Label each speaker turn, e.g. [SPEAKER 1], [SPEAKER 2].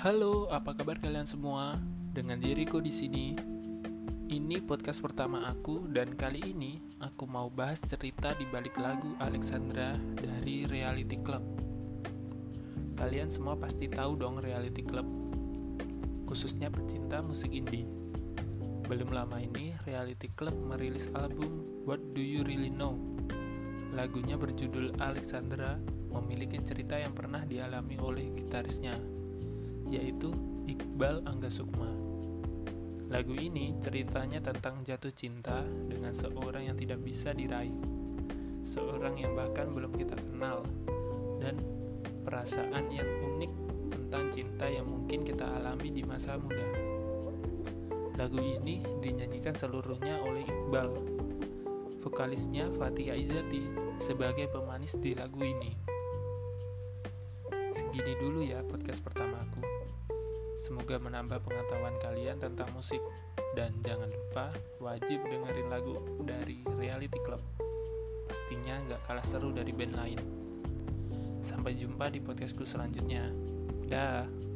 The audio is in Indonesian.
[SPEAKER 1] Halo, apa kabar kalian semua? Dengan diriku di sini. Ini podcast pertama aku dan kali ini aku mau bahas cerita di balik lagu Alexandra dari Reality Club. Kalian semua pasti tahu dong Reality Club. Khususnya pecinta musik indie. Belum lama ini Reality Club merilis album What Do You Really Know? Lagunya berjudul Alexandra memiliki cerita yang pernah dialami oleh gitarisnya yaitu Iqbal Angga Sukma. Lagu ini ceritanya tentang jatuh cinta dengan seorang yang tidak bisa diraih, seorang yang bahkan belum kita kenal, dan perasaan yang unik tentang cinta yang mungkin kita alami di masa muda. Lagu ini dinyanyikan seluruhnya oleh Iqbal, vokalisnya Fatia Izati sebagai pemanis di lagu ini. Segini dulu ya podcast pertama aku. Semoga menambah pengetahuan kalian tentang musik. Dan jangan lupa wajib dengerin lagu dari Reality Club. Pastinya nggak kalah seru dari band lain. Sampai jumpa di podcastku selanjutnya. Dah.